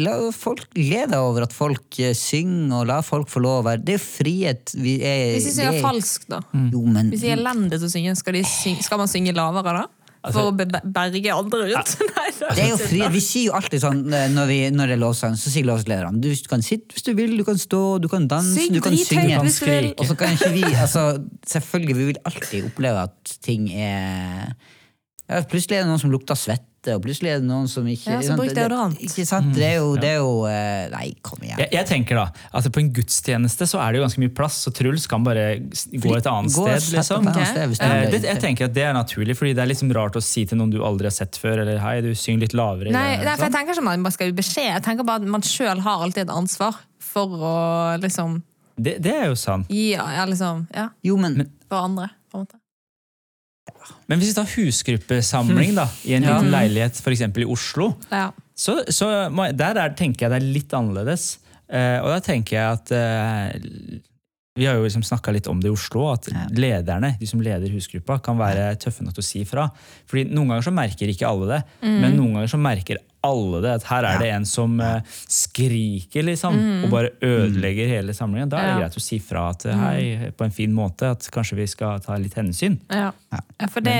la folk glede deg over at folk eh, synger, og la folk få lov å være Det er jo frihet. Vi er, Hvis de synger er- falskt, da? Jo, men Hvis de er elendige til å synge, skal, de synge, skal man synge lavere da? For å berge andre rundt? Nei. Det er jo fri, Vi sier jo alltid sånn eh, når, vi, når det er lovsang, så sier lovslederne du kan sitte hvis du vil, du kan stå, du kan danse, Syng du kan synge. du vil. Og så kan ikke vi altså, Selvfølgelig, vi vil alltid oppleve at ting er ja, Plutselig er det noen som lukter svette, og plutselig er det noen som ikke Ja, så bruk det- det- deodorant. Ikke sant? Det er jo, det er jo eh, Nei, kom igjen. Jeg, jeg tenker da, at På en gudstjeneste så er det jo ganske mye plass, så Truls kan bare s- gå et annet Gå og sted. sett liksom. på et annet sted hvis du Eh, det, jeg tenker at det er naturlig, fordi det er liksom rart å si til noen du aldri har sett før, eller hei, du synger litt lavere. Nei, det, nei, for jeg sånn. tenker ikke at man bare skal gi beskjed. Jeg tenker bare at man sjøl har alltid et ansvar for å liksom det, det er jo sant. gi ja, liksom, ja, Jo, men, for andre. på en måte. Men hvis vi tar husgruppesamling da, i en liten leilighet f.eks. i Oslo, Ja. så, så der er, tenker jeg det er litt annerledes. Eh, og da tenker jeg at eh, Vi har jo liksom snakka litt om det i Oslo, at Ja. lederne, de som leder husgruppa, kan være tøffe nok til å si fra. Fordi Noen ganger så merker ikke alle det, men noen ganger så merker alle det. At her er det en som eh, skriker liksom, og bare ødelegger hele samlingen. Da er det Ja. greit å si fra at hei, på en fin måte, at kanskje vi skal ta litt hensyn. Ja. ja, for det,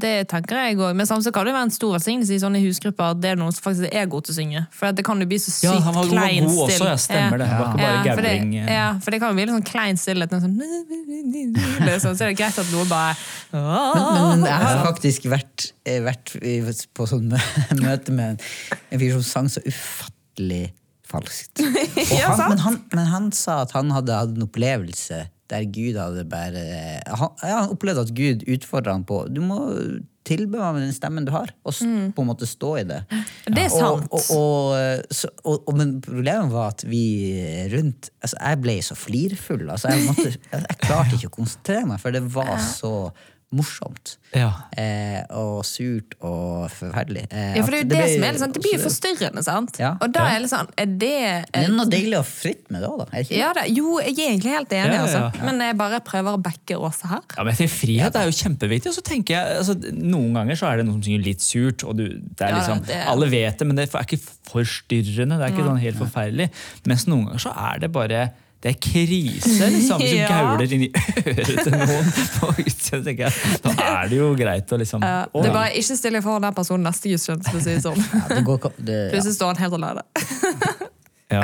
det tenker jeg òg. Men samtidig kan det være en stor velsignelse i sånne husgrupper at det er noen som faktisk er god til å synge. For det kan jo bli så sykt Ja, han var, klein god også, ja, stemmer det. Ja. bare Ja, for det, eh. ja, for det kan jo bli litt sånn klein stillhet. Sånn, liksom, så er det greit at noe bare men, men jeg har faktisk vært, eh, vært på sånn møte med en, en fyr som sang så ufattelig falskt. Han, men, han, men han sa at han hadde hatt en opplevelse der Gud hadde bare Han, ja, han opplevde at Gud utfordra han på Du må tilbe meg med den stemmen du har, og mm. på en måte stå i det. Det er sant. Og, og, og, og, men problemet var at vi rundt altså Jeg ble så flirfull. Altså jeg, måtte, jeg klarte ikke å konsentrere meg, for det var så morsomt. Ja. Eh, og surt og forferdelig. Eh, Ja, for det er jo det, det, ble- som er litt sånn, det blir jo forstyrrende, sant? Ja. Og da er det sånn, er det Men det er noe deilig og fritt med det òg, da. Er det ja, da, Jo, jeg er egentlig helt enig, Ja, ja, altså. Men jeg bare prøver å backe Åse her. Ja, men jeg Frihet er jo kjempeviktig. og så tenker jeg, altså, Noen ganger så er det noen som synger litt surt. og du, det er Ja, liksom, det- Alle vet det, men det er ikke forstyrrende. Det er ikke sånn helt forferdelig. Mens noen ganger så er det bare det er krise, liksom. Hvis du Ja. gauler inn i øret til noen. på utsiden, tenker jeg, Da er det jo greit å liksom Ja, det er bare ikke stille foran den personen neste gudstjeneste, for å si det sånn. Ja, det går, det, ja. Plutselig står han helt alene. Ja.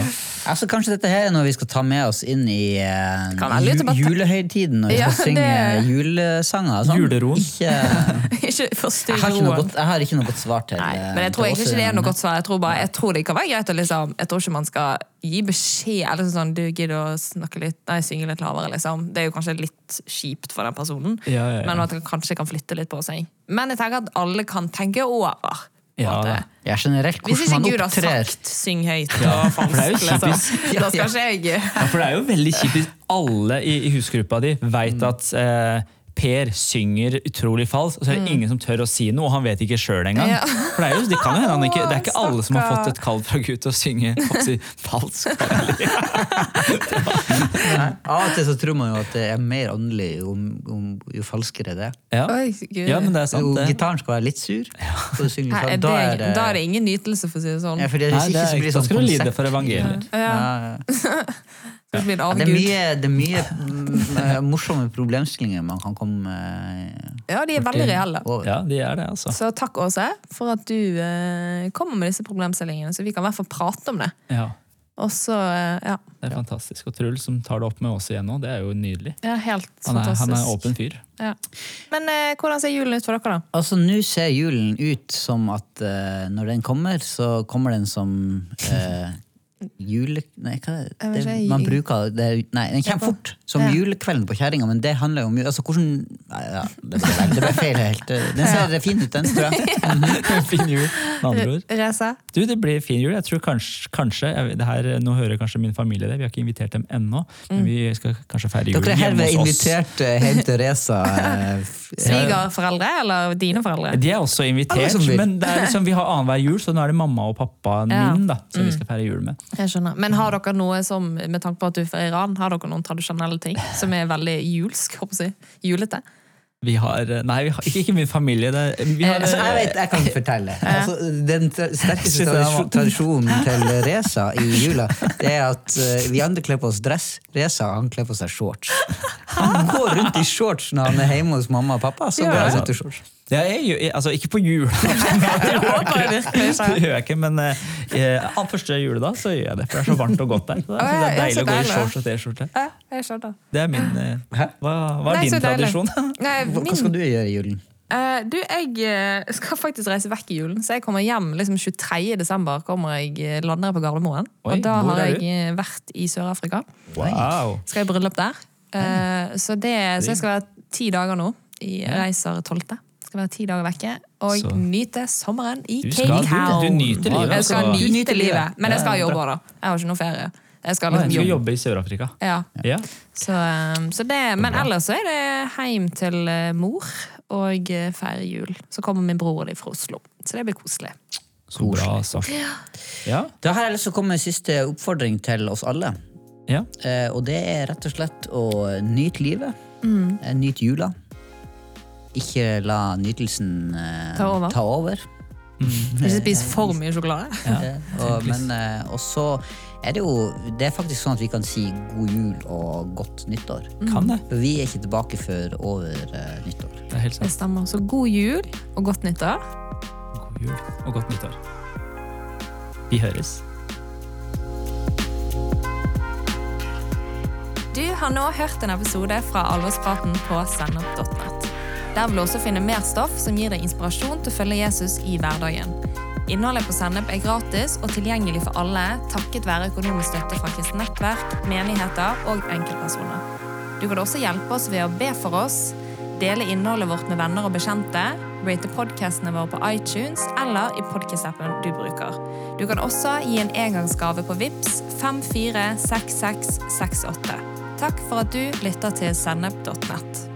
Altså, kanskje dette her er noe vi skal ta med oss inn i eh, Kan være lurt å ju, bare- julehøytiden når vi Ja, skal synge det- julesanger. og sånn. Juleroen. Ikke, ikke jeg, forstyrre har ikke noe roen. godt, jeg har ikke noe godt svar til Nei, eh, men jeg tror egentlig ikke det er noe godt svar. Jeg tror, bare, jeg tror det kan være greit å liksom Jeg tror ikke man skal gi beskjed eller sånn du gidder å snakke litt Nei, synge litt lavere, liksom. Det er jo kanskje litt kjipt for den personen. Ja, ja, ja. Men at man kanskje kan flytte litt på seg. Men jeg tenker at alle kan tenke over Ja, måte. hvordan man generelt, Hvis ikke Gud har sagt 'syng høyt' Ja, og for det er jo falskt, liksom, da skal ikke jeg Ja, for det er jo veldig kjipt hvis alle i, i husgruppa di veit at eh, Per synger utrolig falskt, og så er det ingen som tør å si noe, og han vet ikke sjøl engang. Ja. For det er jo de kan jo hende han ikke Det er ikke alle som har fått et kall fra Gud til å synge si, falskt. Av og til så tror man jo at det er mer åndelig jo, jo, jo falskere det er. Ja. Ja, men det er sant, det. gitaren skal være litt sur, og du synger det, falskt. Da er da er det ingen nytelse, for å si det sånn. Ja, for det, Nei, det er, ikke så er, blir det da sånn skal du lide for evangeliet. Ja, Ja, ja. blir det Ja, det er mye, det er mye mm, eh, morsomme problemstillinger man kan komme Ja, de er veldig reelle. Ja, de er det, altså. Så takk, Åse, for at du eh, kommer med disse problemstillingene, så vi kan i hvert fall prate om det. Ja, Og så, eh, ja. det er fantastisk. Og Truls som tar det opp med oss igjen nå, det er jo nydelig. ja helt Han er, fantastisk. han er åpen fyr. Ja. Men eh, hvordan ser julen ut for dere, da? Altså, Nå ser julen ut som at eh, når den kommer, så kommer den som eh, jule... Nei, hva det? Det man bruker det, Nei, den kommer fort, som Ja. julekvelden på kjerringa, men det handler jo om altså, hvordan nei, ja, Det ble, det ble feil helt. Den ser fin ut, den, tror jeg. fin jul, med andre ord. Du, det blir fin jul. Jeg tror kanskje, kanskje jeg, det her, Nå hører kanskje min familie det, vi har ikke invitert dem ennå. Men vi skal kanskje feire jul Dere er hjemme herved invitert eh, hjem til Reza. eh, Svigerforeldre eller dine foreldre? De er også invitert, men det er liksom, vi har annenhver jul, så nå er det mamma og pappa Ja. min da, som vi skal feire jul med. Jeg skjønner. Men har dere noe som, med tanke på at du er fra Iran, har dere noen tradisjonelle ting som er veldig julsk? håper jeg, julete? Vi har, Nei, vi har, ikke, ikke min familie. Det, vi har, Altså, jeg vet, jeg kan fortelle. Altså, den sterkeste er- tradisjonen til Reza i jula, det er at eh, vi andre kler på oss dress. Reza han kler på seg shorts. Han går rundt i shorts når han er hjemme hos mamma og pappa. Så går han ut i shorts. Ja, jeg, jeg, altså ikke på jul. Det gjør jeg ikke, men eh, første juledag så gjør jeg det. For det er så varmt og godt der. Så det er deilig å gå i shorts og T-skjorte. Det er min eh, Hva, hva er din tradisjon? Nei, Hva hva skal du gjøre i julen? Uh, du, jeg eh, skal faktisk reise vekk i julen, så jeg kommer hjem liksom 23. desember. kommer jeg eh, lander jeg på Gardermoen. Oi, og da har jeg du? vært i Sør-Afrika. Wow. Skal i bryllup der. Uh, så, det, så jeg skal være ti dager nå. Jeg reiser 12. Skal være ti dager vekke og Så- nyte sommeren i Cape du- Town. du nyter livet, Jeg skal altså. Nyte nyter livet. livet, men jeg skal jobbe òg, da. Jeg har ikke noe ferie. Jeg skal liksom skal jobbe. jobbe i Sør-Afrika. Ja. Ja. Så, um, så det, men ellers så er det hjem til eh, mor og eh, feire jul. Så kommer min bror og de fra Oslo. Så det blir koselig. Så bra, altså. Ja. Da har jeg lyst til å komme med en siste oppfordring til oss alle. ja. Eh, og det er rett og slett å nyte livet. Mm. Nyte Nyt jula. Ikke la nytelsen eh, Ta over. Ta over. Ikke spis for mye sjokolade. Ja. og, men, eh, og så er det jo Det er faktisk sånn at vi kan si god jul og godt nyttår. Kan det. For vi er ikke tilbake før over eh, nyttår. Det er helt Det sant. stemmer. Så god jul og godt nyttår. God jul og godt nyttår. Vi høres. Du har nå hørt en episode fra Alvorspraten på sennep.nett. Der vil du også finne mer stoff som gir deg inspirasjon til å følge Jesus i hverdagen. Innholdet på Sennep er gratis og tilgjengelig for alle takket være økonomisk støtte fra kristent nettverk, menigheter og enkeltpersoner. Du kan også hjelpe oss ved å be for oss, dele innholdet vårt med venner og bekjente, rate podkastene våre på iTunes eller i podkast-appen du bruker. Du kan også gi en engangsgave på VIPS 546668. Takk for at du lytter til sennep.nett.